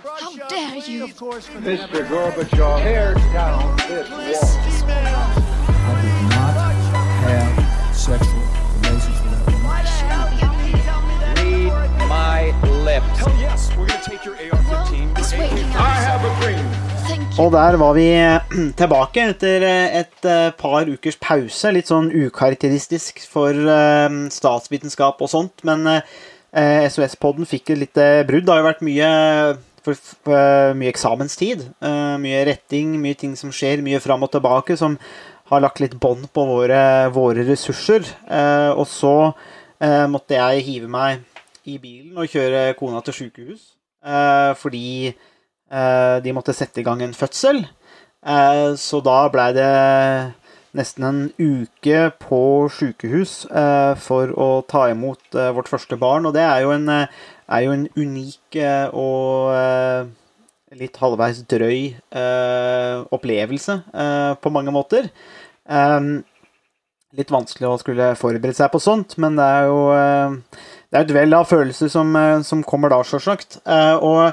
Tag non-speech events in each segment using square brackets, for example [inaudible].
How dare you? Mr. Gorbachev, tear down this wall. I did not have sexual relations with that woman. Read my lips. Hell yes, we're gonna take your AR-15. It's waking up. I have a dream. Og der var vi [clears throat] tilbake etter et eh, par ukers pause. Litt sånn ukarakteristisk for eh, statsvitenskap og sånt. Men eh, SOS-podden fikk et lite brudd. Det har jo vært mye, for, for, eh, mye eksamenstid. Uh, mye retting, mye ting som skjer, mye fram og tilbake, som har lagt litt bånd på våre, våre ressurser. Uh, og så måtte jeg hive meg i bilen og kjøre kona til sjukehus. eh, fordi De måtte sette i gang en fødsel. Så da blei det nesten en uke på sjukehus eh, for å ta imot vårt første barn. Og det er jo en, er jo en unik eh, og eh, litt halvveis drøy eh, opplevelse på mange måter. Eh, Litt vanskelig å skulle forberede seg på sånt, men det er jo det er et vell av følelser som, som kommer da, sjølsagt. Og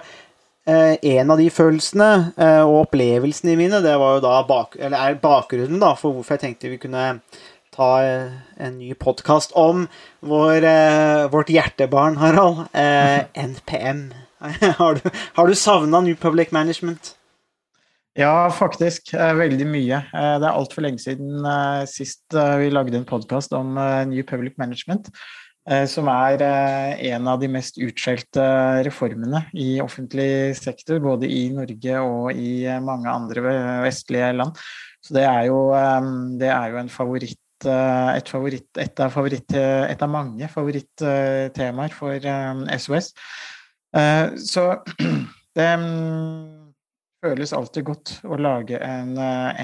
en av de følelsene og opplevelsene mine, det var jo da bak, eller er bakgrunnen da, for hvorfor jeg tenkte vi kunne ta eh, en ny podkast om vår, eh, vårt hjertebarn, Harald. Eh, NPM. [laughs] har du, har du savna New Public Management? Ja, faktisk. Veldig mye. Det er altfor lenge siden sist vi lagde en podkast om New Public Management, som er en av de mest utskjelte reformene i offentlig sektor, både i Norge og i mange andre vestlige land. Så det er jo, det er jo en favoritt et, favoritt, et, av favoritt, et av mange favorittemaer for eh, SOS. Eh, Så [clears throat] det mm, føles alltid godt å lage en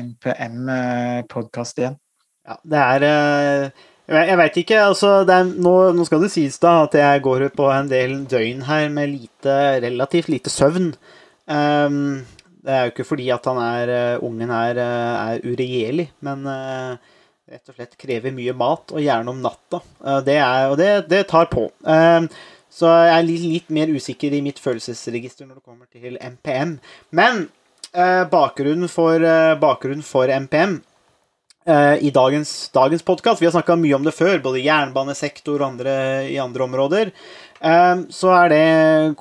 NPM-podkast igjen. Ja, det er eh, Jeg, veit ikke. altså er, nå, nå skal det sies da at jeg går på en del døgn her med lite, relativt lite søvn. Um, det er jo ikke fordi at han er, eh, ungen er, eh, er uregjerlig, men eh, rett og slett krever mye mat, og gjerne om natta. Eh, det er, og det, det tar på. Ehm, så jeg er litt, mer usikker i mitt følelsesregister når det kommer til MPM. Men eh, bakgrunnen, for, eh, bakgrunnen for MPM eh, i dagens, dagens podkast. Vi har snakka mye om det før, både jernbanesektor og andre, i andre områder. Eh, så det,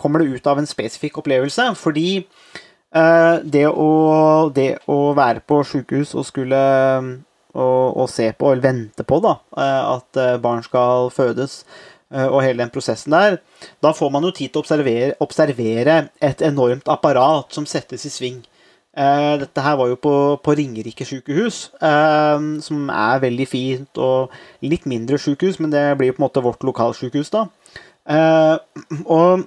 kommer det ut av en spesifikk opplevelse, fordi eh, det, å, det å være på sjukehus og skulle og, og se på, eller vente på, da, eh, at eh, barn skal fødes, eh, og hele den prosessen der, da får man jo tid til å observere, observere et enormt apparat som settes i sving. Eh, dette her var jo på, på Ringerike sykehus, eh, som er veldig fint og litt mindre sykehus, men det blir jo på en måte vårt lokalsykehus, da. Eh, og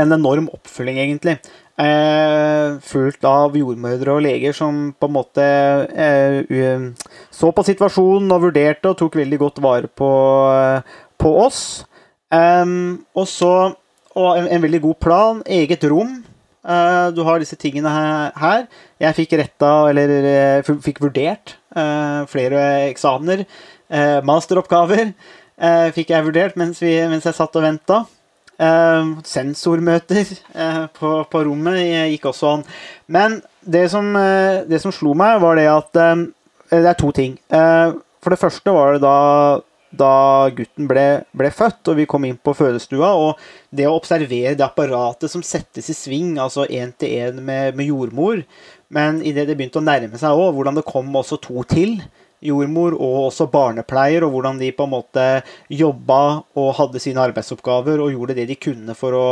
en enorm oppfølging, egentlig. Eh, fulgt av jordmødre og leger som på en måte eh, så på situasjonen og vurderte og tok veldig godt vare på, på oss. Og så en, en veldig god plan, eget rom. Eh, du har disse tingene her. Jeg fikk retta, eller eh, fikk vurdert eh, flere eksamener. Eh, masteroppgaver eh, fikk jeg vurdert mens, vi, mens jeg satt og venta. Eh, sensormøter eh, på, på rommet gikk også an. Men det som, eh, det som slo meg, var det at eh, Det er to ting. Eh, for det første var det da da gutten ble, ble født og vi kom inn på fødestua, og det å observere det apparatet som settes i sving, altså én til én med, med jordmor, men idet det begynte å nærme seg òg, hvordan det kom også to til, jordmor og også barnepleier, og hvordan de på en måte jobba og hadde sine arbeidsoppgaver og gjorde det de kunne for å,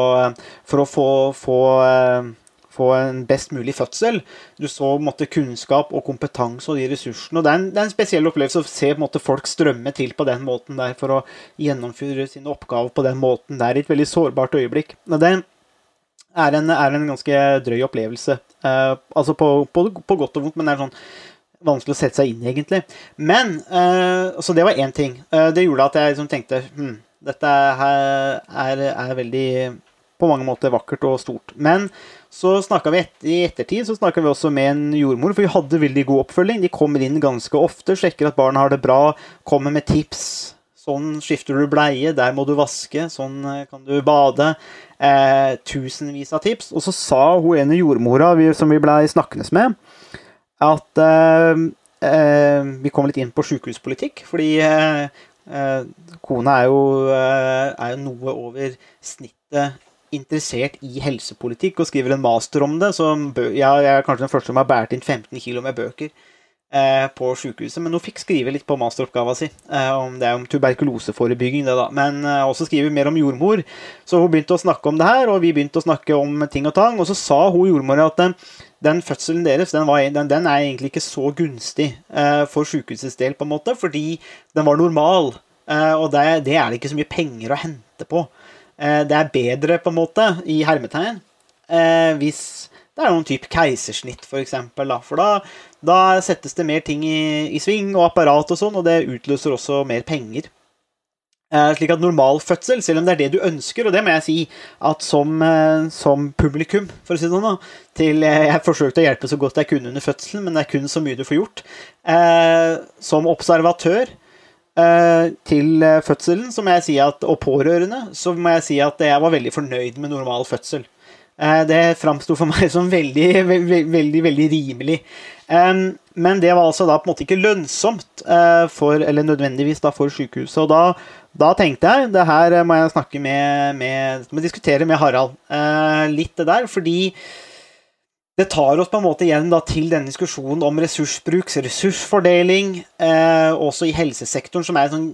for å få, få, eh, få en best mulig fødsel. Du så måte, kunnskap og kompetanse og de ressursene. og Det er en, det er en spesiell opplevelse å se måte, folk strømme til på den måten der for å gjennomføre sine oppgaver på den måten der i et veldig sårbart øyeblikk. Og det er en, er en ganske drøy opplevelse. Uh, altså på, på, på godt og vondt, men det er sånn vanskelig å sette seg inn egentlig. Men uh, Så det var én ting. Uh, det gjorde at jeg liksom tenkte hm, dette her er, er veldig på mange måter vakkert og stort. Men så snakka vi et, i ettertid så vi også med en jordmor, for vi hadde veldig god oppfølging. De kommer inn ganske ofte, sjekker at barna har det bra, kommer med tips. Sånn skifter du bleie, der må du vaske, sånn eh, kan du bade. eh, tusenvis av tips. Og så sa hun ene jordmora som vi blei snakkende med, at eh, eh, Vi kom litt inn på sykehuspolitikk, fordi eh, kona er jo, er jo noe over snittet interessert i helsepolitikk og skriver en master om det. Så jeg er kanskje den første som har båret inn 15 kilo med bøker på sykehuset. Men hun fikk skrive litt på masteroppgava si. Eh, om det er om tuberkuloseforebygging, det da. Men eh, også skrive mer om jordmor. Så hun begynte å snakke om det her, og vi begynte å snakke om ting og tang. Og så sa hun jordmora at den, den fødselen deres den, var, den, den er egentlig ikke så gunstig eh, for sykehusets del, på en måte, fordi den var normal. Eh, og det, det er det ikke så mye penger å hente på. Eh, det er bedre, på en måte, i hermetegn, eh, hvis det er noen type keisersnitt, for eksempel, da. For da, da settes det mer ting i, i sving, og apparat og sånn, og det utløser også mer penger. Eh, slik at normal fødsel, selv om det er det du ønsker, og det må jeg si at som, eh, som publikum, for å si det sånn, til eh, Jeg forsøkte å hjelpe så godt jeg kunne under fødselen, men det er kun så mye du får gjort. Eh, som observatør eh, til eh, fødselen, så må jeg si at, og pårørende, så må jeg si at jeg var veldig fornøyd med normal fødsel. Eh, Det framsto for meg [laughs] som veldig, veldig, veldig, veldig rimelig. Men det var altså da på en måte ikke lønnsomt eh, for, eller nødvendigvis da for sykehuset. Og da, da tenkte jeg det her må jeg snakke med, med må diskutere med Harald eh, litt det der, fordi det tar oss på en måte igjen da til denne diskusjonen om ressursbruk, ressursfordeling, også i helsesektoren, som er, sånn,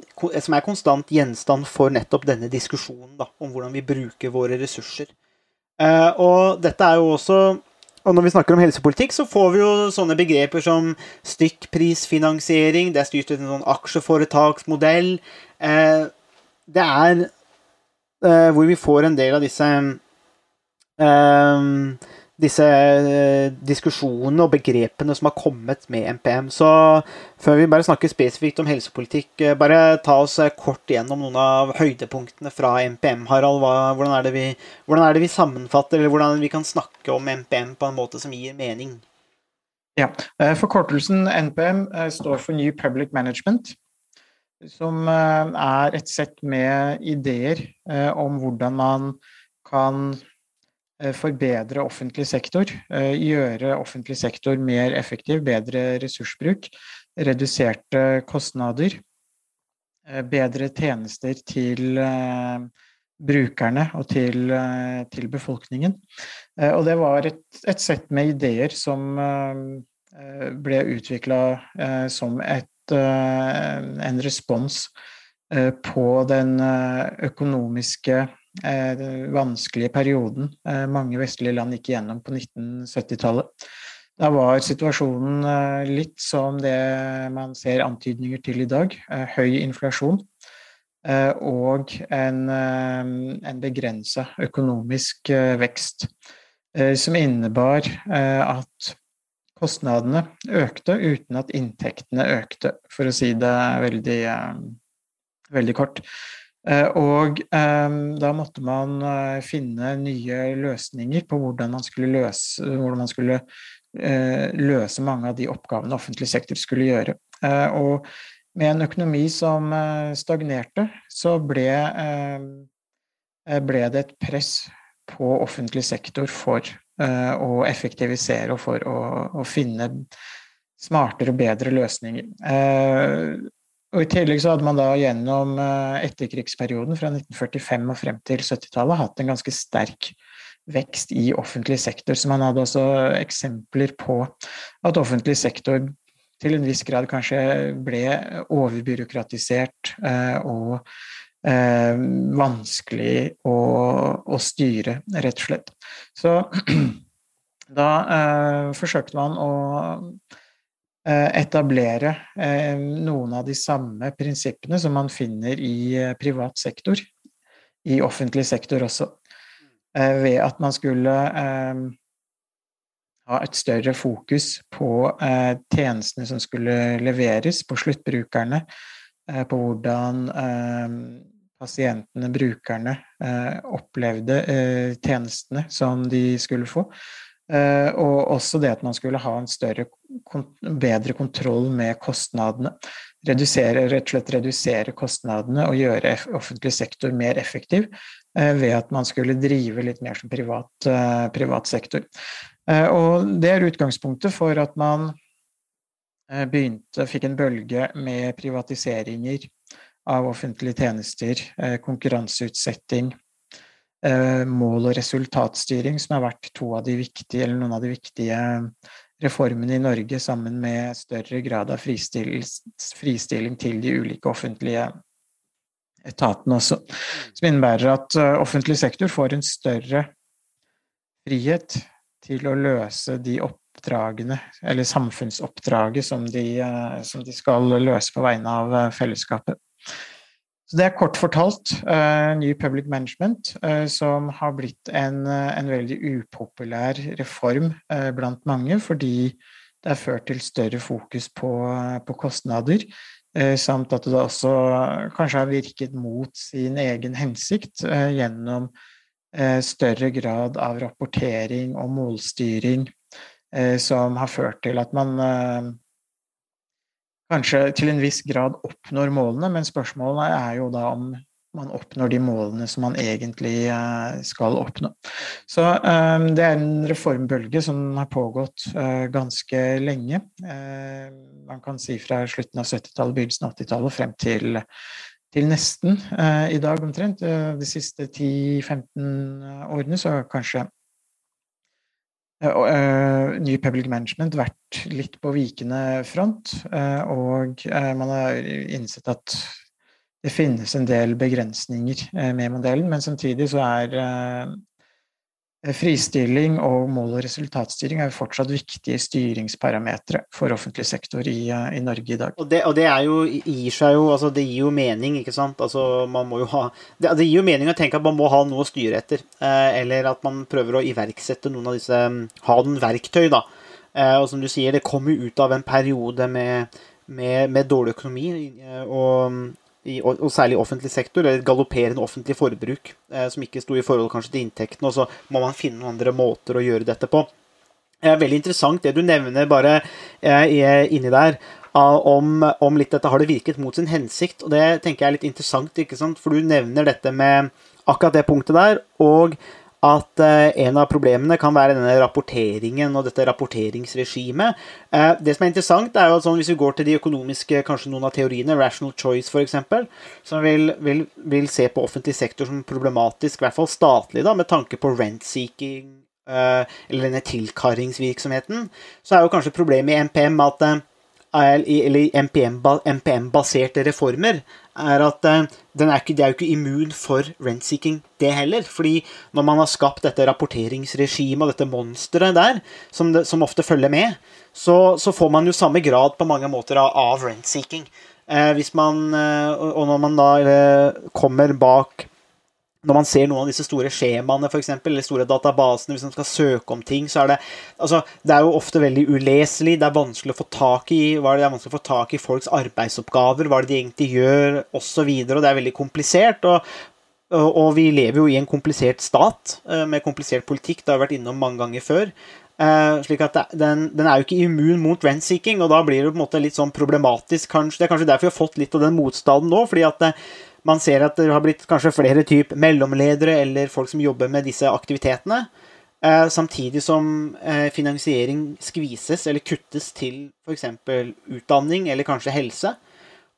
som er konstant gjenstand for nettopp denne diskusjonen da, om hvordan vi bruker våre ressurser. Eh, og dette er jo også og når vi snakker om helsepolitikk, så får vi jo sånne begreper som stykkprisfinansiering, det er styrt etter en sånn aksjeforetaksmodell. Eh, det er eh, hvor vi får en del av disse disse eh, diskusjonene og begrepene som har kommet med NPM. Så før vi bare snakker spesifikt om helsepolitikk, eh, bare ta oss eh, kort gjennom noen av høydepunktene fra NPM, Harald. Hvordan, er det vi, er det vi sammenfatter, eller hvordan vi kan snakke om NPM på en måte som gir mening? Ja, Forkortelsen NPM står for New Public Management, som er et sett med ideer om hvordan man kan forbedre offentlig sektor, eh, gjøre offentlig sektor mer effektiv, bedre ressursbruk, reduserte kostnader, eh, bedre tjenester til eh, brukerne og til, eh, til befolkningen. Eh, Og det var et, et sett med ideer som eh, ble utvikla som et, eh, en respons eh, på den eh, økonomiske eh, vanskelige perioden eh, mange vestlige land gikk igjennom på 1970-tallet. Da var situasjonen eh, litt som det man ser antydninger til i dag. eh, Høy inflasjon eh, og en, eh, en begrensa økonomisk eh, vekst. eh, Som innebar eh, at kostnadene økte uten at inntektene økte, for å si det veldig, eh, veldig kort. Eh, Og eh, da måtte man eh, finne nye løsninger på hvordan man skulle løse, man skulle eh, løse mange av de oppgavene offentlig sektor skulle gjøre. Og med en økonomi som stagnerte, så ble, eh, ble det et press på offentlig sektor for å effektivisere og for å, å finne smartere og bedre løsninger. Og I tillegg så hadde man da gjennom eh, etterkrigsperioden fra 1945 og frem til 70-tallet hatt en ganske sterk vekst i offentlig sektor. Så man hadde også eksempler på at offentlig sektor til en viss grad kanskje ble overbyråkratisert eh, og eh, vanskelig å, styre, rett og slett. Så [clears throat] da forsøkte man å etablere eh, noen av de samme prinsippene som man finner i eh, privat sektor, i offentlig sektor også, eh, ved at man skulle eh, ha et større fokus på eh, tjenestene som skulle leveres, på sluttbrukerne, eh, på hvordan eh, pasientene, brukerne, eh, opplevde eh, tjenestene som de skulle få. Eh, og også det at man skulle ha en større, bedre kontroll med kostnadene. Redusere, rett og slett redusere kostnadene og gjøre offentlig sektor mer effektiv eh, ved at man skulle drive litt mer som privat, eh, privat sektor. Og det er utgangspunktet for at man begynte, fikk en bølge med privatiseringer av offentlige tjenester, konkurranseutsetting, mål- og resultatstyring, som har vært to av de viktige, eller noen av de viktige reformene i Norge, sammen med større grad av fristilling, fristilling til de ulike offentlige etatene også. Som innebærer at eh, offentlig sektor får en større frihet til å løse de oppdragene, eller samfunnsoppdraget, som de, eh, som de skal løse på vegne av fellesskapet. Så det er kort fortalt uh, ny Public Management, uh, som har blitt en, uh, en veldig upopulær reform blant mange, fordi det er ført til større fokus på, på kostnader, samt at det også kanskje har virket mot sin egen hensikt gjennom større grad av rapportering og målstyring, som har ført til at man kanskje til en viss grad oppnår målene, men spørsmålet er jo da om man oppnår de målene som man egentlig eh, skal oppnå. Så eh, det er en reformbølge som har pågått eh, ganske lenge. Man kan si fra slutten av 70-tallet, begynnelsen av 80-tallet frem til, til nesten i dag omtrent. De siste 10-15 årene så kanskje Uh, New Public Management vært litt på vikende front, uh, og man har innsett at det finnes en del begrensninger med modellen, men samtidig så er Fristilling og mål- og resultatstyring er jo fortsatt viktige styringsparametere for offentlig sektor i, i Norge i dag. Og det, og det, jo, gir seg jo altså Det gir jo mening, ikke sant. Altså man må jo ha det, det, gir jo mening å tenke at man må ha noe å styre etter. Eh, eller at man prøver å iverksette noen av disse Ha noen verktøy, da. Eh, og som du sier, det kommer jo ut av en periode med, med, med dårlig økonomi. Eh, og i, og særlig i offentlig sektor, eller galopperende offentlig forbruk, eh, som ikke sto i forhold kanskje til inntektene, og så må man finne noen andre måter å gjøre dette på. Er veldig interessant det du nevner bare eh, inni der, om, om, litt dette har det virket mot sin hensikt. og Det tenker jeg er litt interessant, ikke sant? for du nevner dette med akkurat det punktet der, og at eh, en av problemene kan være denne rapporteringen og dette rapporteringsregimet. Eh, det som er interessant, er jo at sånn, hvis vi går til de økonomiske, kanskje noen av teoriene, rational choice f.eks., som vil, vil, vil, se på offentlig sektor som problematisk, i hvert fall statlig, da, med tanke på rent-seeking eh, eller denne tilkarringsvirksomheten, så er jo kanskje problemet i NPM at eller MPM-baserte reformer, er at den er ikke, det er jo ikke immun for rent-seeking, det heller. Fordi når man har skapt dette rapporteringsregimet og dette monsteret der, som, det, som, ofte følger med, så, så, får man jo samme grad på mange måter av, av rent-seeking. Eh, hvis man, eh, og når man da eh, kommer bak når man ser noen av disse store skjemaene for eksempel, eller store databasene, hvis man skal søke om ting, så er det altså, Det er jo ofte veldig uleselig. Det er vanskelig å få tak i det er vanskelig å få tak i folks arbeidsoppgaver, hva det de egentlig gjør, osv. Og, og det er veldig komplisert. og og vi lever jo i en komplisert stat eh, med komplisert politikk. Det har vi vært innom mange ganger før. Uh, slik at den, den, er jo ikke immun mot rent-seeking, og da blir det på en måte litt sånn problematisk. kanskje. Det er kanskje derfor vi har fått litt av den motstanden nå. fordi at man ser at det har blitt kanskje flere typ mellomledere eller folk som jobber med disse aktivitetene. Eh, samtidig som eh, finansiering skvises eller kuttes til f.eks. utdanning eller kanskje helse.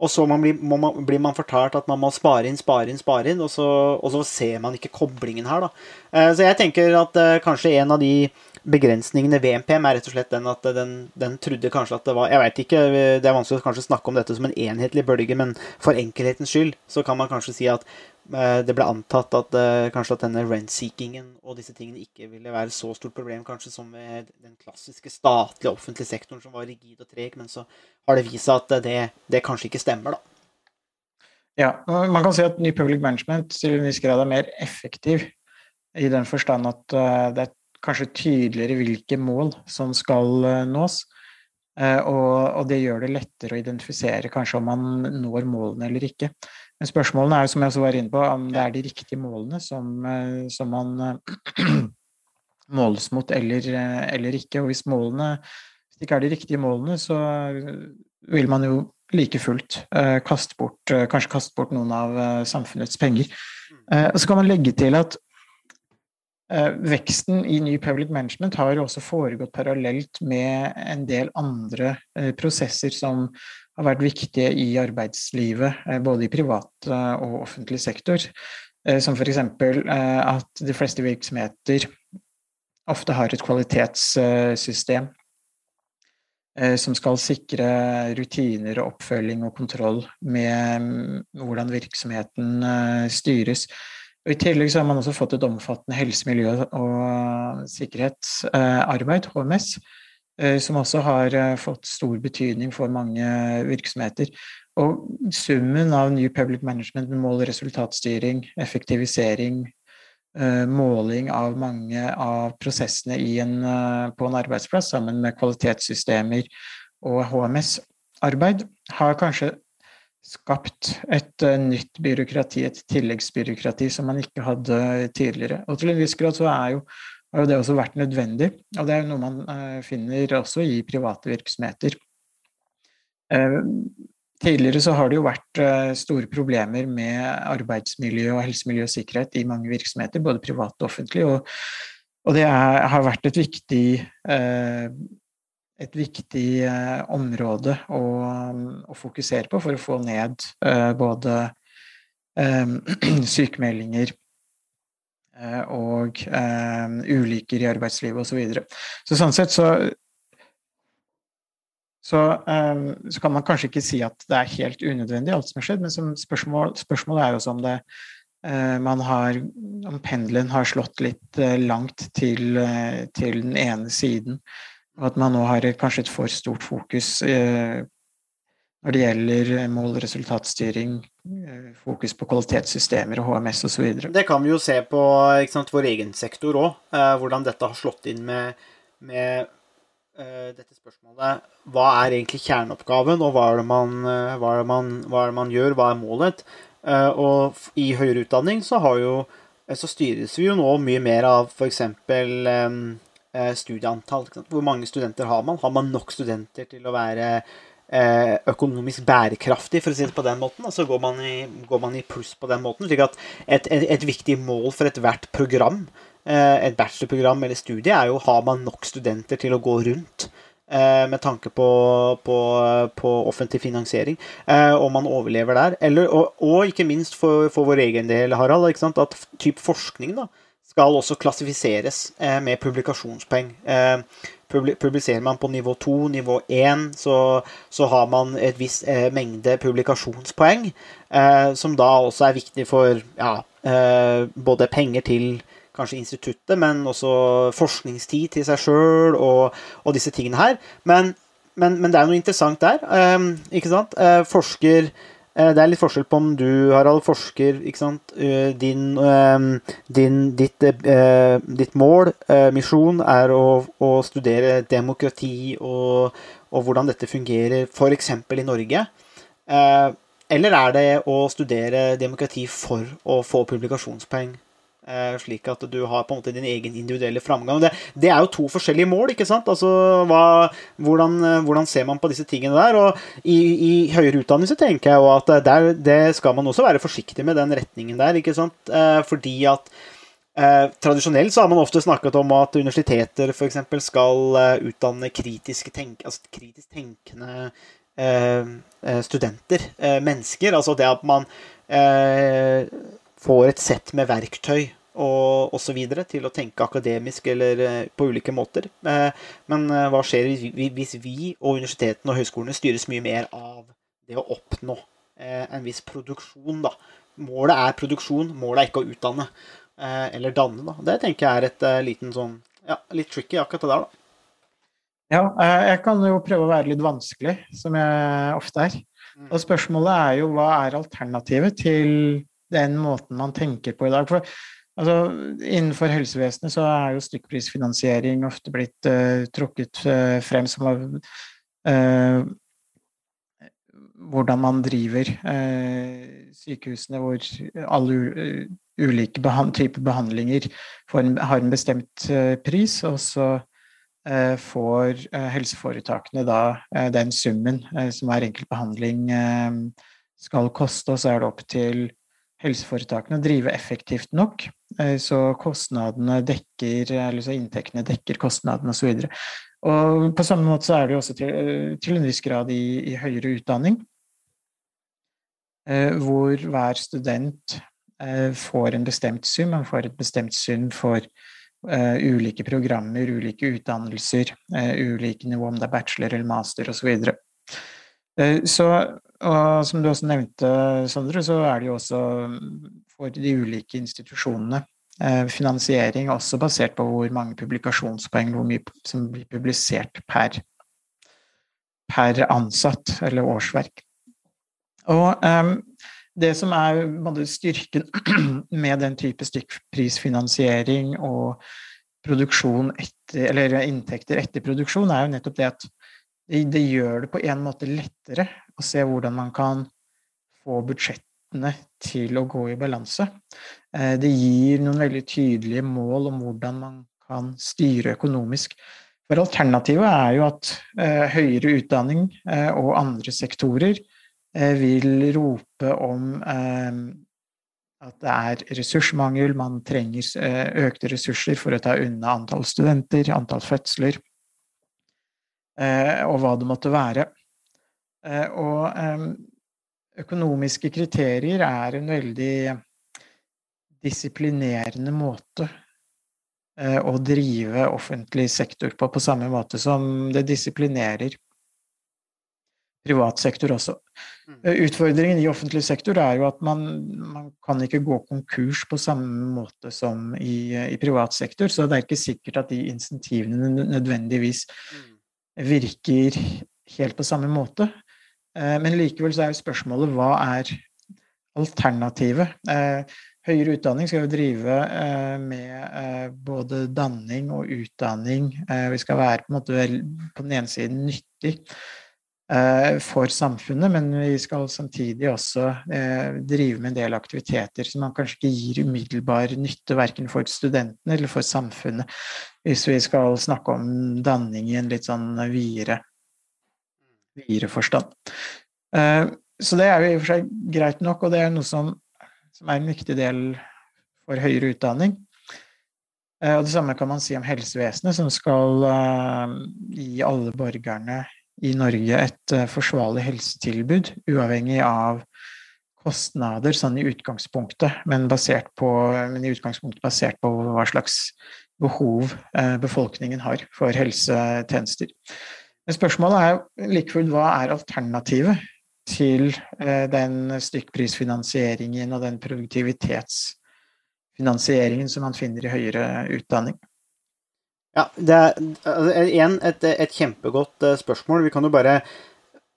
Og så man blir, man, blir, man fortalt at man må spare inn, spare inn, spare inn, og så, og så ser man ikke koblingen her. da. Eh, så jeg tenker at kanskje en av de begrensningene ved NPM er rett og slett den at den, den, trodde kanskje at det var Jeg veit ikke, det er vanskelig å kanskje snakke om dette som en enhetlig bølge, men for enkelhetens skyld så kan man kanskje si at eh, det ble antatt at uh, kanskje at denne rent-seekingen og disse tingene ikke ville være så stort problem kanskje som ved den klassiske statlige offentlige sektoren som var rigid og treg, men så har det vist seg at det, det kanskje ikke stemmer, da. Ja, man kan si at Ny Public Management til en viss grad er mer effektiv i den forstand at uh, det er kanskje tydeligere hvilke mål som skal eh, nås. Eh, og, og, det gjør det lettere å identifisere kanskje om man når målene eller ikke. Men spørsmålene er jo, som jeg også var inne på, om det er de riktige målene som, eh, som man [clears throat] måles mot eller, eller ikke. Og hvis målene hvis det ikke er de riktige målene, så vil man jo like fullt kaste bort, kanskje kaste bort noen av samfunnets penger. og så kan man legge til at veksten i ny public management har jo også foregått parallelt med en del andre prosesser som har vært viktige i arbeidslivet, både i privat og offentlig sektor. som f.eks. at de fleste virksomheter ofte har et kvalitetssystem Eh, som skal sikre rutiner og oppfølging og kontroll med mm, hvordan virksomheten eh, styres. Og I tillegg så har man også fått et omfattende helse, miljø og sikkerhetsarbeid, HMS, eh, som også har fått stor betydning for mange virksomheter. Og summen av New Public Management med mål- resultatstyring, effektivisering, Eh, måling av mange av prosessene en, eh, på en arbeidsplass sammen med kvalitetssystemer og HMS-arbeid, har kanskje skapt et eh, nytt byråkrati, et tilleggsbyråkrati som man ikke hadde tidligere. Og til en viss grad så er jo, har jo det også vært nødvendig, og det er jo noe man finner også i private virksomheter. Tidligere så har det jo vært eh, store problemer med arbeidsmiljø og helsemiljø og sikkerhet i mange virksomheter, både privat og offentlig, og, og det er, har vært et viktig, eh, et viktig eh, område å, å, fokusere på for å få ned både [clears throat] sykemeldinger og ulykker i arbeidslivet osv. Så, videre. så sånn sett så så, um, så, kan man kanskje ikke si at det er helt unødvendig, alt som har skjedd, men spørsmål, spørsmålet er jo også om det man har Om pendelen har slått litt langt til, til, den ene siden, at man nå har kanskje et for stort fokus når det gjelder mål- og resultatstyring, fokus på kvalitetssystemer og HMS osv. Det kan vi jo se på sant, vår egen sektor òg, hvordan dette har slått inn med, med uh, dette spørsmålet Hva er egentlig kjerneoppgaven, og hva er det man, hva er det man, hva er det man gjør? Hva er målet? Uh, og i høyere utdanning så, jo, så, styres vi jo nå mye mer av f.eks. Um, studieantall. Hvor mange studenter har man? Har man nok studenter til å være økonomisk bærekraftig, for å si det på den måten. så går man i, går man i pluss på den måten. slik at et, et, et viktig mål for ethvert program Eh, et bachelorprogram eller studie er jo har man nok studenter til å gå rundt eh, med tanke på, på, på offentlig finansiering, eh, og man overlever der. Eller, og, og, ikke minst for, for, vår egen del, Harald, at typ forskning da, skal også klassifiseres med publikasjonspoeng. Publiserer man på nivå 2, nivå 1, så, så har man et visst eh, mengde publikasjonspoeng, eh, som da også er viktig for ja, eh, både penger til kanskje instituttet, men også forskningstid til seg sjøl og, og, disse tingene her. Men, men, men, det er noe interessant der. Ikke sant? Forsker Det er litt forskjell på om du, Harald, forsker ikke sant? Uh, din, din, ditt, ditt, mål, misjon, er å, å studere demokrati og, og, hvordan dette fungerer f.eks. i Norge. eller er det å studere demokrati for å få publikasjonspoeng? Eh, slik at du har på en måte din egen individuelle framgang. Det, det er jo to forskjellige mål, ikke sant? Altså, hva, hvordan, eh, hvordan, ser man på disse tingene der? Og i, i høyere utdannelse tenker jeg jo at der, det skal man også være forsiktig med den retningen der, ikke sant? Eh, fordi at eh, tradisjonelt så har man ofte snakket om at universiteter f.eks. skal eh, utdanne kritisk, tenk, altså kritisk tenkende eh, studenter, mennesker. Altså det at man får et sett med verktøy og osv. til å tenke akademisk eller eh, på ulike måter. Eh, men eh, hva skjer hvis vi og universitetene og høyskolene styres mye mer av det å oppnå en viss produksjon, da. Målet er produksjon, målet er ikke å utdanne eller danne, da. Det tenker jeg er et liten sånn ja, litt tricky akkurat det der, da. Ja, jeg kan jo prøve å være litt vanskelig, som jeg ofte er. Mm. Og spørsmålet er jo hva er alternativet til den måten man tenker på i dag. For altså, innenfor helsevesenet så er jo stykkprisfinansiering ofte blitt uh, trukket uh, frem som uh, hvordan man driver eh, sykehusene, hvor alle ulike behan typer behandlinger en, har en bestemt pris, og så får helseforetakene da den summen som hver enkelt behandling eh, skal koste, og så er det opp til helseforetakene drive effektivt nok, eh, så kostnadene dekker, eller så inntektene dekker kostnadene osv. Og, så på samme måte så er det jo også til, eh, til en viss grad i, i høyere utdanning, eh, hvor hver student får en bestemt sum, man får et bestemt sum for ulike programmer, ulike utdannelser, ulike nivå, om det er bachelor eller master osv. Eh, Så, og som du også nevnte, Sondre, så er det jo også for de ulike institusjonene eh, finansiering også basert på hvor mange publikasjonspoeng, hvor mye som blir publisert per, per ansatt eller årsverk. Og um, det som er styrken [clears throat] med den type stykkprisfinansiering og produksjon etter, eller inntekter etter produksjon, er jo nettopp det at det gjør det på en måte lettere å se hvordan man kan få budsjettene til å gå i balanse. Eh, Det gir noen veldig tydelige mål om hvordan man kan styre økonomisk. For alternativet er jo at eh, høyere utdanning eh, og andre sektorer vil rope om at det er ressursmangel, man trenger økte ressurser for å ta unna antall studenter, antall fødsler, og hva det måtte være. Eh, Og økonomiske kriterier er en veldig disiplinerende måte eh, å drive offentlig sektor på, på samme måte som det disiplinerer privat sektor også. Eh, Utfordringen i offentlig sektor er jo at man, man kan ikke gå konkurs på samme måte som i, i privat sektor, så det er ikke sikkert at de insentivene nødvendigvis virker helt på samme måte. Eh, Men likevel så er jo spørsmålet hva er alternativet? Eh, Høyere utdanning skal jo drive eh, med både danning og utdanning. Vi skal være på, en måte på den ene siden nyttig for samfunnet, men vi skal samtidig også drive med en del aktiviteter som man kanskje ikke gir umiddelbar nytte verken for studentene eller for samfunnet, hvis vi skal snakke om danning i en litt sånn videre, videre forstand. Eh, Så det er jo i og for seg greit nok, og det er noe som, som er en viktig del for høyere utdanning. Eh, Og det samme kan man si om helsevesenet, som skal eh, gi alle borgerne i Norge et forsvarlig helsetilbud, uavhengig av kostnader sånn i utgangspunktet, men, basert på, men i utgangspunktet basert på hva slags behov eh, befolkningen har for helsetjenester. Men spørsmålet er likevel hva er alternativet til eh, den stykkprisfinansieringen og den produktivitetsfinansieringen som man finner i høyere utdanning? Ja, det er altså, igjen et, et kjempegodt eh, spørsmål. Vi kan jo bare,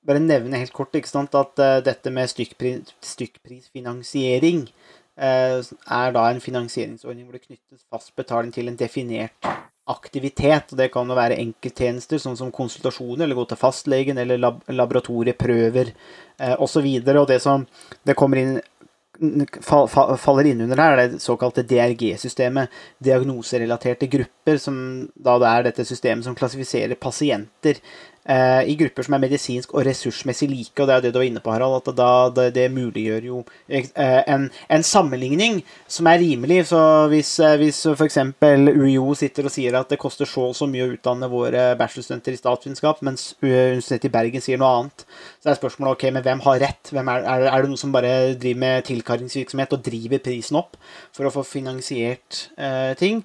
bare nevne helt kort sant, at eh, dette med stykkpris, stykkprisfinansiering eh, er da en finansieringsordning hvor det knyttes fast betaling til en definert aktivitet. og Det kan jo være enkelttjenester, sånn som konsultasjoner, eller gå til fastlegen, eller lab laboratorieprøver eh, osv. Det som det kommer inn fa- fa- faller inn under her, er det såkalte DRG-systemet, diagnoserelaterte grupper, som da det er dette systemet som klassifiserer pasienter i grupper som er medisinsk og ressursmessig like, og det er det du var inne på, Harald, at da, det, det muliggjør jo eh, en, en sammenligning som er rimelig. Så hvis, eh, hvis f.eks. UiO sitter og sier at det koster så og så mye å utdanne våre bachelorstudenter i statsvitenskap, mens Universitetet i Bergen sier noe annet, så er spørsmålet ok, men hvem har rett? Hvem er, er, er det noen som bare driver med tilkarringsvirksomhet og driver prisen opp for å få finansiert eh, ting?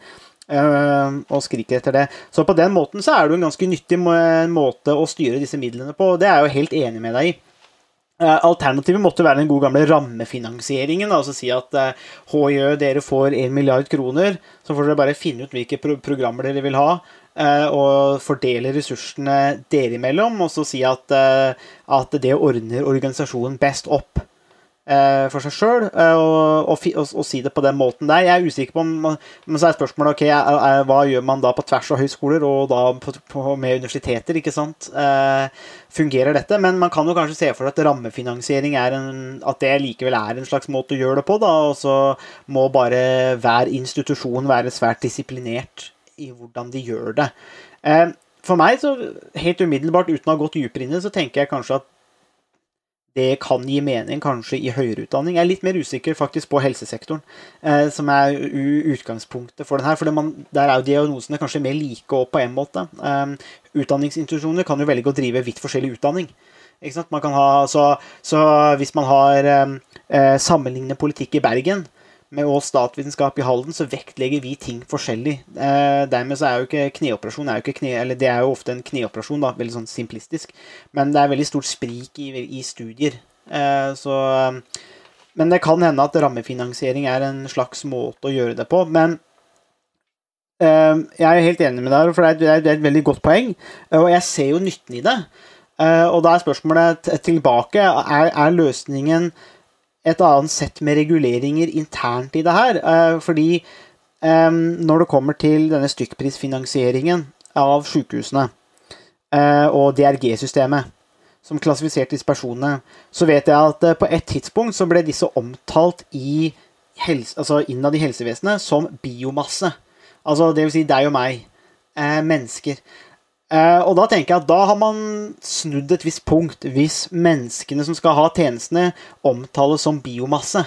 Eh, og skriker etter det. Så på den måten så er det jo en ganske nyttig måte å styre disse midlene på. Det er jeg jo helt enig med deg i. Eh, Alternativet måtte være den gode gamle rammefinansieringen. Altså si at eh, HJ, dere får 1 milliard kroner, så får dere bare finne ut hvilke programmer dere vil ha, eh, og fordele ressursene dere imellom, og så si at, eh, at det ordner organisasjonen best opp. Eh, for seg sjøl og, og, og, og si det på den måten der. Jeg er usikker på om Men så er spørsmålet ok, hva gjør man da på tvers av høyskoler og da på, på, med universiteter, ikke sant? Eh, fungerer dette? Men man kan jo kanskje se for seg at rammefinansiering er en At det likevel er en slags måte å gjøre det på, da. Og så må bare hver institusjon være svært disiplinert i hvordan de gjør det. Eh, for meg, så helt umiddelbart, uten å ha gått dypere inn i det, så tenker jeg kanskje at det kan gi mening kanskje i høyere utdanning. Jeg er litt mer usikker faktisk på helsesektoren, eh, som er utgangspunktet for den her. For man, der er jo diagnosene kanskje mer like opp på en måte. Eh, utdanningsinstitusjoner kan jo velge å drive vidt forskjellig utdanning. Ha, så, så hvis man har eh, eh, sammenlignende politikk i Bergen med og statsvitenskap i Halden, så vektlegger vi ting forskjellig. Eh, dermed så er jo ikke kneoperasjon er jo ikke kne, eller Det er jo ofte en kneoperasjon, da, veldig sånn simplistisk. Men det er veldig stort sprik i, i studier. Eh, så Men det kan hende at rammefinansiering er en slags måte å gjøre det på. Men eh, jeg er helt enig med deg, for det er, det er- et veldig godt poeng. Og jeg ser jo nytten i det. Eh, og da er spørsmålet tilbake er, er løsningen et annet sett med reguleringer internt i det her. eh, fordi eh, når det kommer til denne stykkprisfinansieringen av sykehusene eh, og DRG-systemet, som klassifiserte disse personene, så vet jeg at på et tidspunkt så ble disse omtalt i helse, altså innad i helsevesenet som biomasse. Altså det vil si deg og meg. Mennesker. Eh, og da tenker jeg at da har man snudd et visst punkt, hvis menneskene som skal ha tjenestene, omtales som biomasse.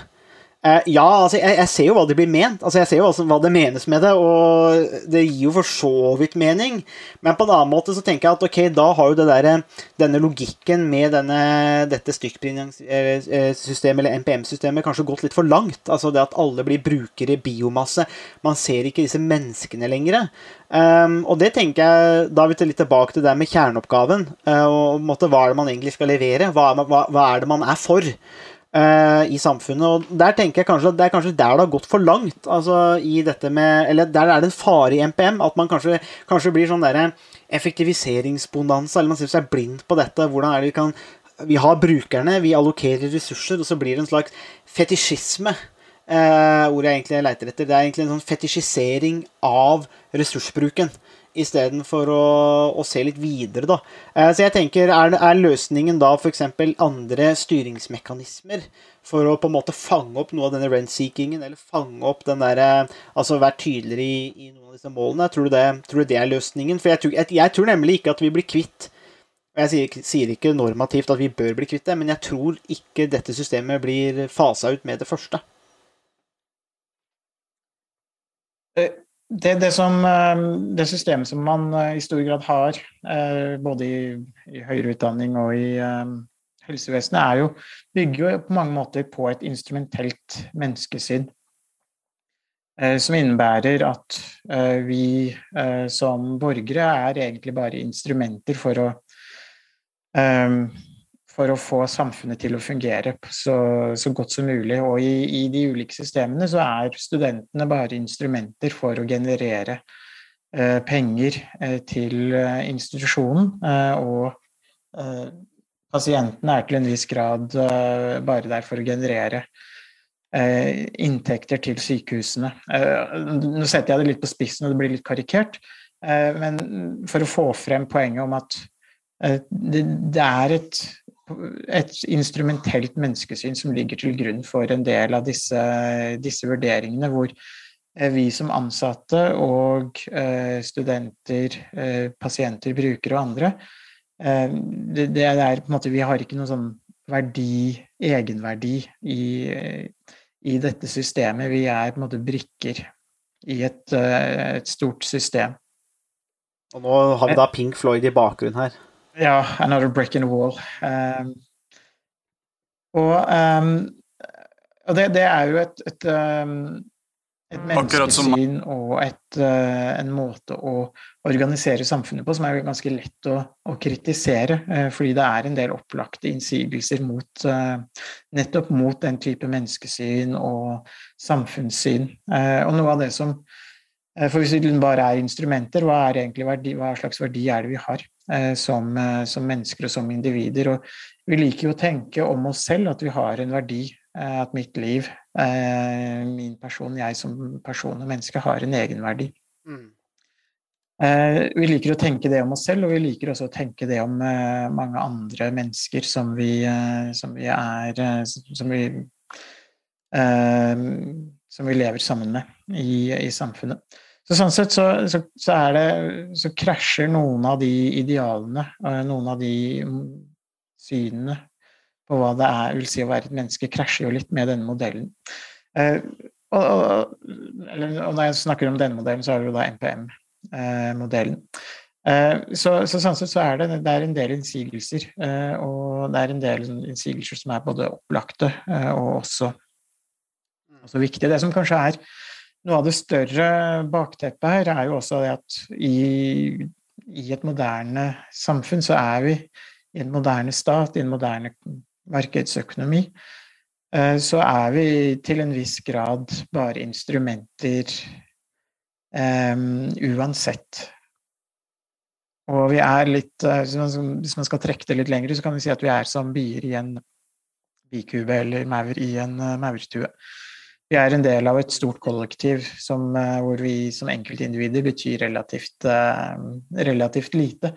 Eh, ja, altså, jeg, jeg ser jo hva det blir ment. Altså, jeg ser jo hva det menes med det, og det gir jo for så vidt mening. Men på en annen måte så tenker jeg at ok, da har jo der, denne logikken med denne, dette stykkprissystemet, eller NPM-systemet, kanskje gått litt for langt. Altså det at alle blir brukere biomasse. Man ser ikke disse menneskene lenger. Um, og det tenker jeg, Da er vi til litt tilbake til det med kjerneoppgaven. Uh, og måte, Hva er det man egentlig skal levere? Hva hva, hva er det man er for? Eh, i samfunnet. Og der tenker jeg kanskje at det er kanskje der det har gått for langt. Altså i dette med Eller der er det en fare i NPM. At man kanskje, kanskje blir sånn derre effektiviseringsbonanza, eller man ser seg blind på dette. Hvordan er det vi kan Vi har brukerne, vi allokerer ressurser, og så blir det en slags fetisjisme. Eh, ordet jeg egentlig leiter etter. Det er egentlig en sånn fetisjisering av ressursbruken istedenfor å, å se litt videre, da. Eh, så jeg tenker, er, er løsningen da f.eks. andre styringsmekanismer for å på en måte fange opp noe av denne rent-seekingen, eller fange opp den derre Altså være tydeligere i, i noen av disse målene? Tror du det, tror du det er løsningen? For jeg tror, jeg, jeg tror nemlig ikke at vi blir kvitt og Jeg sier, sier ikke normativt at vi bør bli kvitt det, men jeg tror ikke dette systemet blir fasa ut med det første. Det, det, som, eh, det systemet som man eh, i stor grad har, eh, både i, i høyere utdanning og i helsevesenet, jo, bygger jo på mange måter på et instrumentelt menneskesyn. Som innebærer at vi som borgere er egentlig bare instrumenter for å for å få samfunnet til å fungere så, så godt som mulig. Og i, i, de ulike systemene så er studentene bare instrumenter for å generere eh, penger eh, til eh, institusjonen. og pasientene er til en viss grad bare der for å generere inntekter til sykehusene. nå setter jeg det litt på spissen, og det blir litt karikert. men for å få frem poenget om at det, det er et et instrumentelt menneskesyn som ligger til grunn for en del av disse, disse vurderingene, hvor vi som ansatte og studenter, pasienter, brukere og andre det, det er på en måte Vi har ikke noen sånn verdi, egenverdi i, i dette systemet. Vi er på en måte brikker i et, et stort system. Og nå har vi da Pink Floyd i bakgrunnen her. Ja, 'Another Break in the Wall'. Um, og, um, og det, det, er jo et, et, um, et menneskesyn og et, uh, en måte å organisere samfunnet på som er ganske lett å, å kritisere, uh, fordi det er en del opplagte innsigelser mot, uh, nettopp mot den type menneskesyn og samfunnssyn. og noe av det som for hvis det bare er instrumenter, hva, er verdi, hva slags verdi er det vi har som, eh, som, mennesker og som individer? Og vi liker jo å tenke om oss selv at vi har en verdi eh, at mitt liv, eh, min person, jeg som person og menneske, har en egenverdi. Mm. Eh, vi liker å tenke det om oss selv, og vi liker også å tenke det om eh, mange andre mennesker som vi, eh, som vi er eh, som vi, eh, som vi lever sammen med i, i samfunnet. Så sånn sett så, så, så, det, så krasjer noen av de idealene, eh, noen av de synene på hva det er, vil si å være et menneske, krasjer jo litt med denne modellen. Eh, og, og, eller, og, når jeg snakker om denne modellen, så er det jo da NPM-modellen. Eh, så, så, sånn sett så er det, det er en del innsigelser, eh, og det er en del innsigelser som er både opplagte eh, og også, også viktige. Det som kanskje er noe av det større bakteppet her, er jo også det at i, i et moderne samfunn så er vi i en moderne stat, i en moderne markedsøkonomi, eh, så er vi til en viss grad bare instrumenter um, uansett. Og vi er litt eh, Hvis man skal trekke det litt lenger, så kan vi si at vi er som bier i en bikube eller maur i en maurtue. Vi er en del av et stort kollektiv som, hvor vi som enkeltindivider betyr relativt, relativt lite.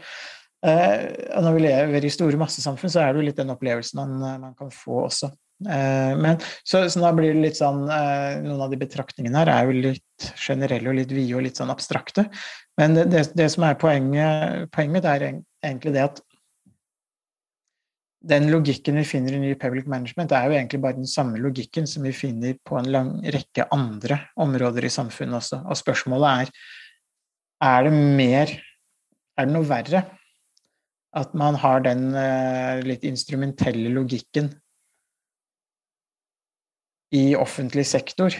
Eh, når vi lever i store massesamfunn, så er det jo litt den opplevelsen man, man kan få også. Eh, men, så, så, da blir det litt sånn eh, Noen av de betraktningene her er jo litt generelle og litt vide og litt sånn abstrakte. Men det, det, det som er poenget, poenget er egentlig det at den logikken vi finner i New Public Management, er jo egentlig bare den samme logikken som vi finner på en lang rekke andre områder i samfunnet også. Og spørsmålet er er det mer Er det noe verre at man har den uh, litt instrumentelle logikken i offentlig sektor,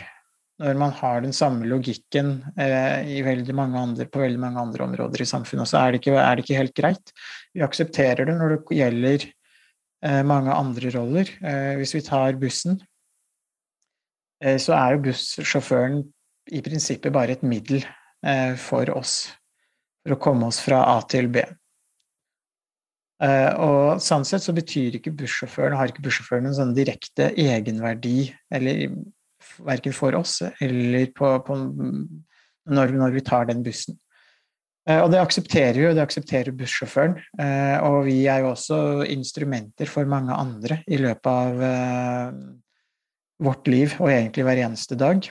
når man har den samme logikken uh, veldig andre, på veldig mange andre områder i samfunnet, også? er det, ikke, er det ikke helt greit. Vi aksepterer det når det gjelder mange andre roller. hvis vi tar bussen, så er jo bussjåføren i prinsippet bare et middel for oss for å komme oss fra A til B. Og sånn sett så betyr ikke bussjåføren, har ikke bussjåføren en sånn direkte egenverdi, eller verken for oss eller på, på når, når, vi tar den bussen. Uh, og det aksepterer og det aksepterer bussjåføren. Uh, og vi er jo også instrumenter for mange andre i løpet av vårt liv, og egentlig hver eneste dag.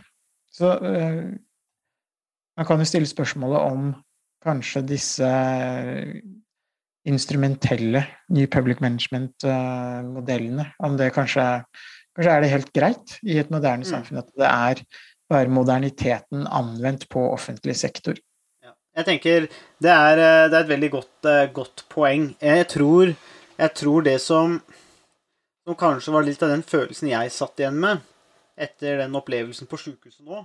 Så man kan jo stille spørsmålet om kanskje disse instrumentelle New Public Management-modellene. Om det kanskje, kanskje er det helt greit i et moderne mm. samfunn at det er bare moderniteten anvendt på offentlig sektor. Jeg tenker det er, eh, det er et veldig godt, eh, godt poeng. Jeg tror, jeg tror, det som, som kanskje var litt av den følelsen jeg satt igjen med etter den opplevelsen på sjukehuset nå,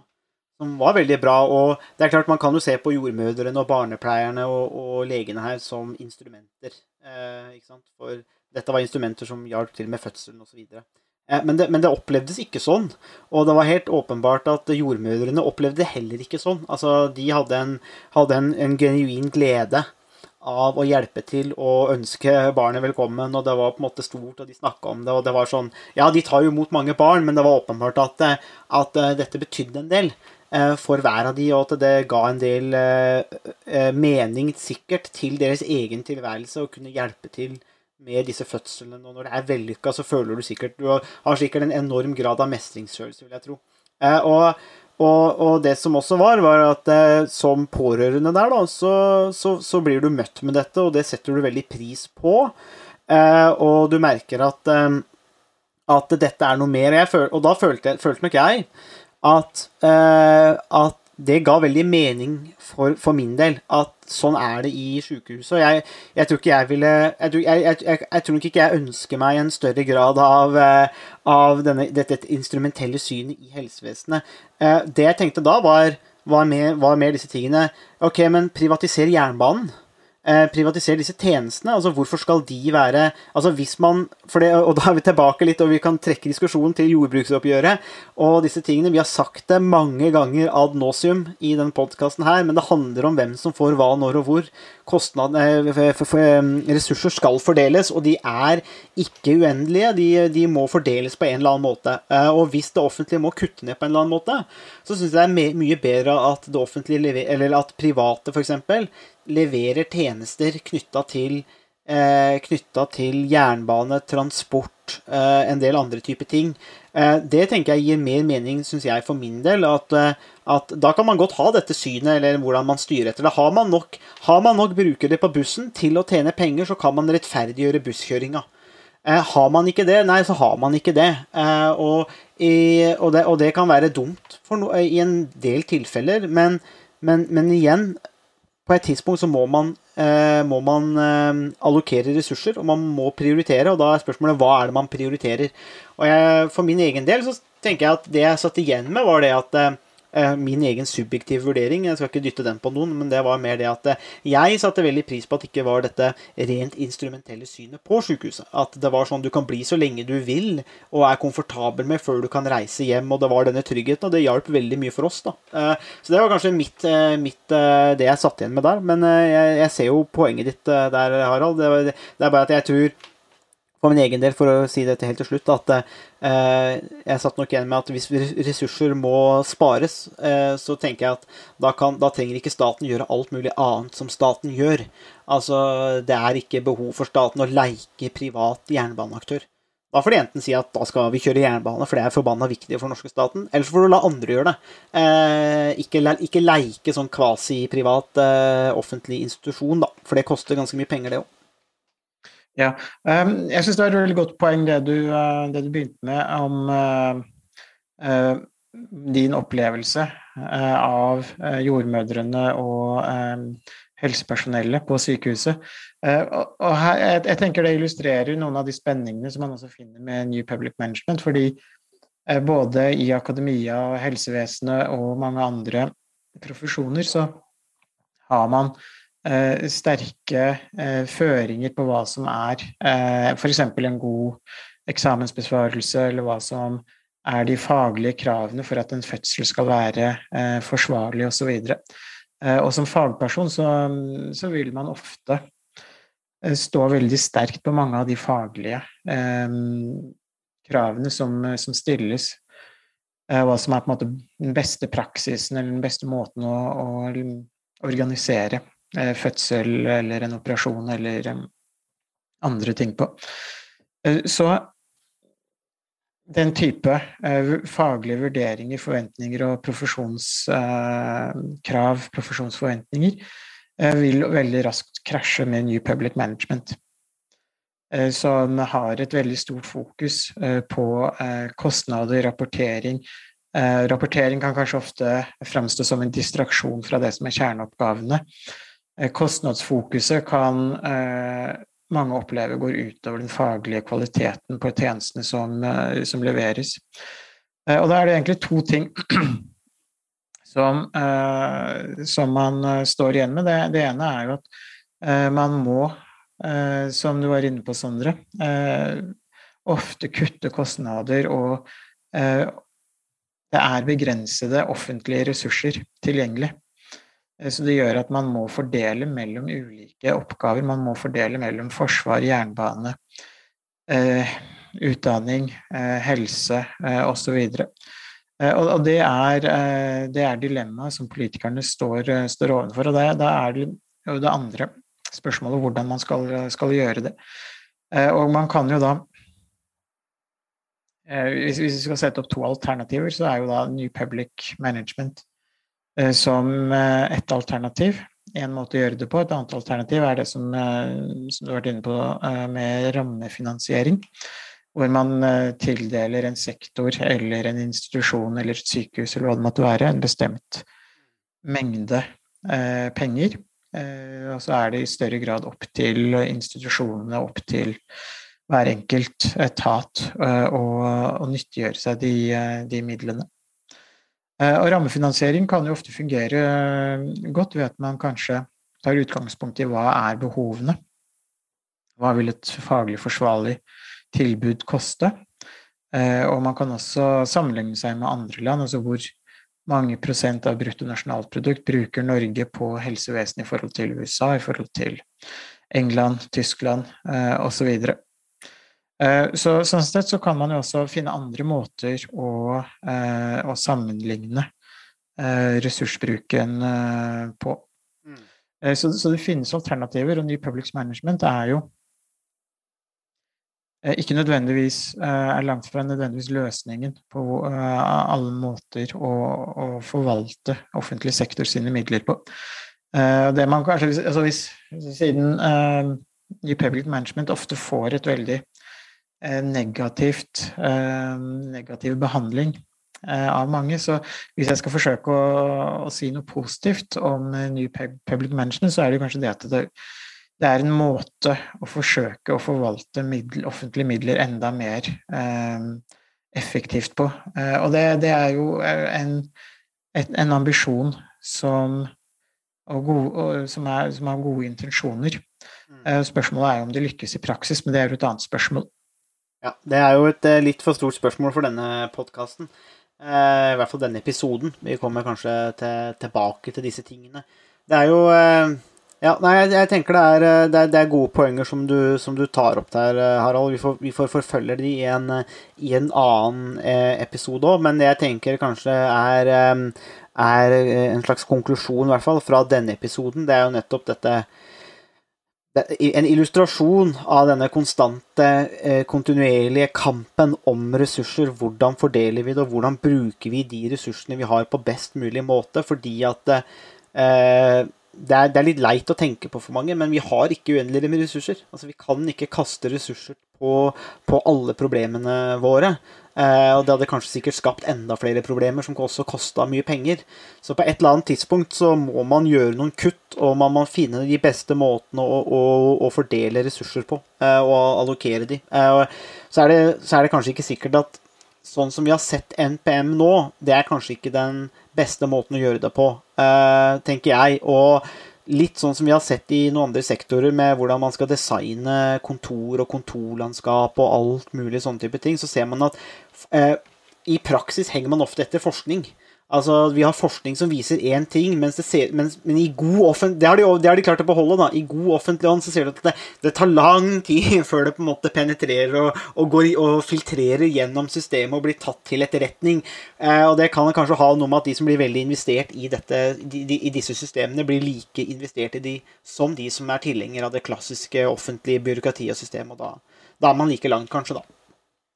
som var veldig bra. Og det er klart man kan jo se på jordmødrene og barnepleierne og, og legene her som instrumenter. Eh? For dette var instrumenter som hjalp til med fødselen osv. Eh, men, det, men det opplevdes ikke sånn. Og det var helt åpenbart at jordmødrene opplevde det heller ikke sånn. Altså, de hadde en, hadde en, en genuin glede av å hjelpe til og ønske barnet velkommen, og det var på en måte stort, og de snakka om det, og det var sånn Ja, de tar jo imot mange barn, men det var åpenbart at, at dette betydde en del. Eh, for hver av de, og at det ga en del eh, eh, mening sikkert til deres egen tilværelse å kunne hjelpe til med disse fødslene. Og når det er vellykka, så føler du sikkert Du har sikkert en enorm grad av mestringsfølelse, vil jeg tro. Og, og, og, det som også var, var at som pårørende der, da, så, så, så, blir du møtt med dette, og det setter du veldig pris på. og du merker at, at dette er noe mer. Føl, og da følte, følte nok jeg at, at det ga veldig mening for, for, min del at sånn er det i sykehuset. Jeg, jeg tror ikke jeg ville jeg jeg, jeg tror, nok ikke jeg ønsker meg en større grad av, uh, av denne, dette instrumentelle synet i helsevesenet. Uh, det jeg tenkte da, var, var, mer, var mer disse tingene Ok, men privatiser jernbanen. Eh, privatisere disse tjenestene? Altså Hvorfor skal de være Altså hvis man det, Og da er vi tilbake litt, og vi kan trekke diskusjonen til jordbruksoppgjøret og disse tingene. Vi har sagt det mange ganger ad nauseum i denne podkasten her, men det handler om hvem som får hva, når og hvor. Kostnad, eh, ressurser skal fordeles, og de er ikke uendelige. De, de, må fordeles på en eller annen måte. Eh, og hvis det offentlige må kutte ned på en eller annen måte, så syns jeg det er mye bedre at det offentlige, eller at private f.eks leverer tjenester knytta til, eh, til jernbane, transport, eh, en del andre typer ting. Eh, det tenker jeg gir mer mening, syns jeg, for min del. At, at, da kan man godt ha dette synet, eller hvordan man styrer etter det. Har man nok, har man nok brukere på bussen til å tjene penger, så kan man rettferdiggjøre busskjøringa. Har man ikke det, nei, så har man ikke det. Og, i, og, det og, det kan være dumt no, i en del tilfeller, men, men, men igjen på et tidspunkt så må man, eh, må man eh, allokere ressurser, og man må prioritere. Og da er spørsmålet hva er det man prioriterer. Og jeg, For min egen del så tenker jeg at det jeg satt igjen med, var det at eh, min egen subjektive vurdering. Jeg skal ikke dytte den på noen, men det var mer det at eh, jeg satte veldig pris på at det ikke var dette rent instrumentelle synet på sykehuset. At det var sånn du kan bli så lenge du vil og er komfortabel med før du kan reise hjem. Og det var denne tryggheten, og det hjalp veldig mye for oss. da. Eh, så det var kanskje mitt, mitt det jeg satt igjen med der. Men jeg, jeg ser jo poenget ditt der, Harald. Det, det er bare at jeg tror for min egen del, for å si dette helt til slutt, at eh, jeg satt nok igjen med at hvis ressurser må spares, eh, så tenker jeg at da, kan, da, trenger ikke staten gjøre alt mulig annet som staten gjør. Altså, det er ikke behov for staten å leike privat jernbaneaktør. Da får de enten si at da skal vi kjøre jernbane, for det er forbanna viktig for norske staten. Eller så får du la andre gjøre det. Eh, ikke, ikke, leike sånn kvasi-privat eh, offentlig institusjon, da. For det koster ganske mye penger, det òg. Ja, um, jeg syns det var et veldig godt poeng det du, uh, det du begynte med om uh, uh, din opplevelse av jordmødrene og helsepersonellet på sykehuset. og, og jeg, tenker det illustrerer noen av de spenningene som man også finner med New Public Management. fordi både i akademia, helsevesenet og mange andre profesjoner så har man Eh, sterke eh, føringer på hva som er eh, f.eks. en god eksamensbesvarelse, eller hva som er de faglige kravene for at en fødsel skal være eh, forsvarlig osv. Eh, og som fagperson så, så, vil man ofte eh, stå veldig sterkt på mange av de faglige eh, kravene som, som stilles. hva som er på en måte den beste praksisen eller den beste måten å, å organisere Eh, fødsel eller en operasjon eller andre ting på. Eh, så den type eh, faglige vurderinger, forventninger og profesjonskrav, profesjonsforventninger, vil veldig raskt krasje med New Public Management. Som har et veldig stort fokus på kostnader, rapportering. Rapportering kan kanskje ofte framstå som en distraksjon fra det som er kjerneoppgavene. Eh, kostnadsfokuset kan eh, mange oppleve går utover den faglige kvaliteten på tjenestene som, eh, som leveres. Og da er det egentlig to ting [clears throat] som, som man står igjen med. Det, det, ene er jo at man må, som du var inne på, Sondre, ofte kutte kostnader, og det er begrensede offentlige ressurser tilgjengelig. Eh, så det gjør at man må fordele mellom ulike oppgaver. Man må fordele mellom forsvar, jernbane, eh, utdanning, eh, helse osv. Og, og det er, det er dilemmaet som politikerne står, står overfor. Og da er det jo det andre spørsmålet hvordan man skal, skal gjøre det. og man kan jo da hvis, vi skal sette opp to alternativer, så er jo da New Public Management som eh, et alternativ. En måte å gjøre det på. Et annet alternativ er det som, eh, som du har vært inne på med rammefinansiering. Hvor man tildeler en sektor eller en institusjon eller et sykehus eller hva det måtte være, en bestemt mengde penger. Og så er det i større grad opp til institusjonene, opp til hver enkelt etat å nyttiggjøre seg de, de midlene. Eh, og rammefinansiering kan jo ofte fungere eh, godt ved at man kanskje tar utgangspunkt i hva er behovene. Hva vil et faglig forsvarlig tilbud koste? Eh, og man kan også sammenligne seg med andre land, altså hvor mange prosent av bruttonasjonalprodukt bruker Norge på helsevesenet i forhold til USA, i forhold til England, Tyskland eh, osv. Eh, så sånn sett så kan man jo også finne andre måter å, eh, å sammenligne eh, ressursbruken eh, på. Mm. Eh, så, så, det finnes alternativer, og Ny Public Management er jo Eh, ikke nødvendigvis eh, er langt fra nødvendigvis løsningen på eh, alle måter å, å forvalte offentlig sektor sine midler på. Det man kanskje, altså hvis, Siden New Public Management ofte får et veldig negativt uh, negativ behandling av mange, så hvis jeg skal forsøke å, å si noe positivt om New Public Management, så er det kanskje det at det, det er en måte å forsøke å forvalte middel, offentlige midler enda mer eh, effektivt på. Eh, og det, det, er jo en, et, en ambisjon som, gode, og, som, er, som, har gode intensjoner. Mm. Eh, spørsmålet er jo om det lykkes i praksis, men det er jo et annet spørsmål. Ja, det er jo et eh, litt for stort spørsmål for denne podkasten. Eh, I hvert fall denne episoden. Vi kommer kanskje til, tilbake til disse tingene. Det er jo eh, ja, nei, jeg, tenker det er, det er, det er gode poenger som du, som du, tar opp der, Harald. Vi får, vi får forfølge de i en, i en annen episode òg, men det jeg tenker kanskje er, er en slags konklusjon, i hvert fall, fra denne episoden, det er jo nettopp dette en illustrasjon av denne konstante, kontinuerlige kampen om ressurser. Hvordan fordeler vi det, og hvordan bruker vi de ressursene vi har, på best mulig måte? Fordi at eh, det er, litt leit å tenke på for mange, men vi har ikke uendelig med ressurser. Altså, vi kan ikke kaste ressurser på, på alle problemene våre. Eh, og det hadde kanskje sikkert skapt enda flere problemer, som også kosta mye penger. Så på et eller annet tidspunkt så må man gjøre noen kutt, og man må finne de beste måtene å, å, å fordele ressurser på, eh, og allokere de. Eh, så, er det, så er det kanskje ikke sikkert at sånn som vi har sett NPM nå, det er kanskje ikke den beste måten å gjøre det på, tenker jeg. Og litt sånn som vi har sett i noen andre sektorer, med hvordan man skal designe kontor og kontorlandskap og alt mulig sånne type ting, så ser man at eh, i praksis henger man ofte etter forskning. Altså, Vi har forskning som viser én ting, ser, mens, men i god offent, det har, de, det har, de, klart å beholde. da, I god offentlig ånd så ser du at det, det, tar lang tid [laughs] før det på en måte penetrerer og, og, går, og filtrerer gjennom systemet og blir tatt til etterretning. Eh, og Det kan kanskje ha noe med at de som blir veldig investert i, dette, de, de, i disse systemene, blir like investert i de som de som er tilhengere av det klassiske offentlige byråkratiet og systemet. og da, da er man like langt, kanskje, da.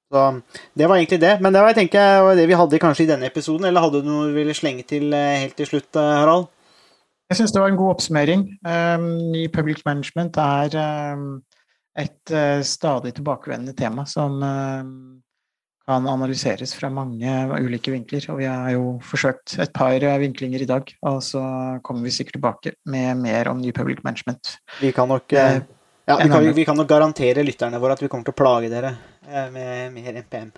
Så det var egentlig det. Men det var, jeg tenker, var det vi hadde kanskje i denne episoden. Eller hadde du noe du ville slenge til eh, helt til slutt, eh, Harald? Jeg syns det var en god oppsummering. Um, ny public management er um, et uh, stadig tilbakevendende tema som um, kan analyseres fra mange ulike vinkler. Og vi har jo forsøkt et par vinklinger i dag, og så kommer vi sikkert tilbake med mer om ny public management. Vi kan nok, uh, ja, vi kan, vi kan nok garantere lytterne våre at vi kommer til å plage dere Eh, med mer NPM.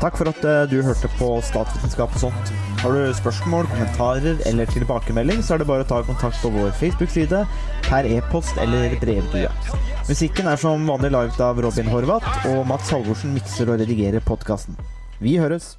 Takk for at eh, du hørte på Statsvitenskap og sånt. Har du spørsmål, kommentarer eller tilbakemelding, så er det bare å ta kontakt på vår Facebook-side, per e-post eller brevdue. Musikken er som vanlig laget av Robin Horvath, og Mats Halvorsen mikser og redigerer podkasten. Vi høres!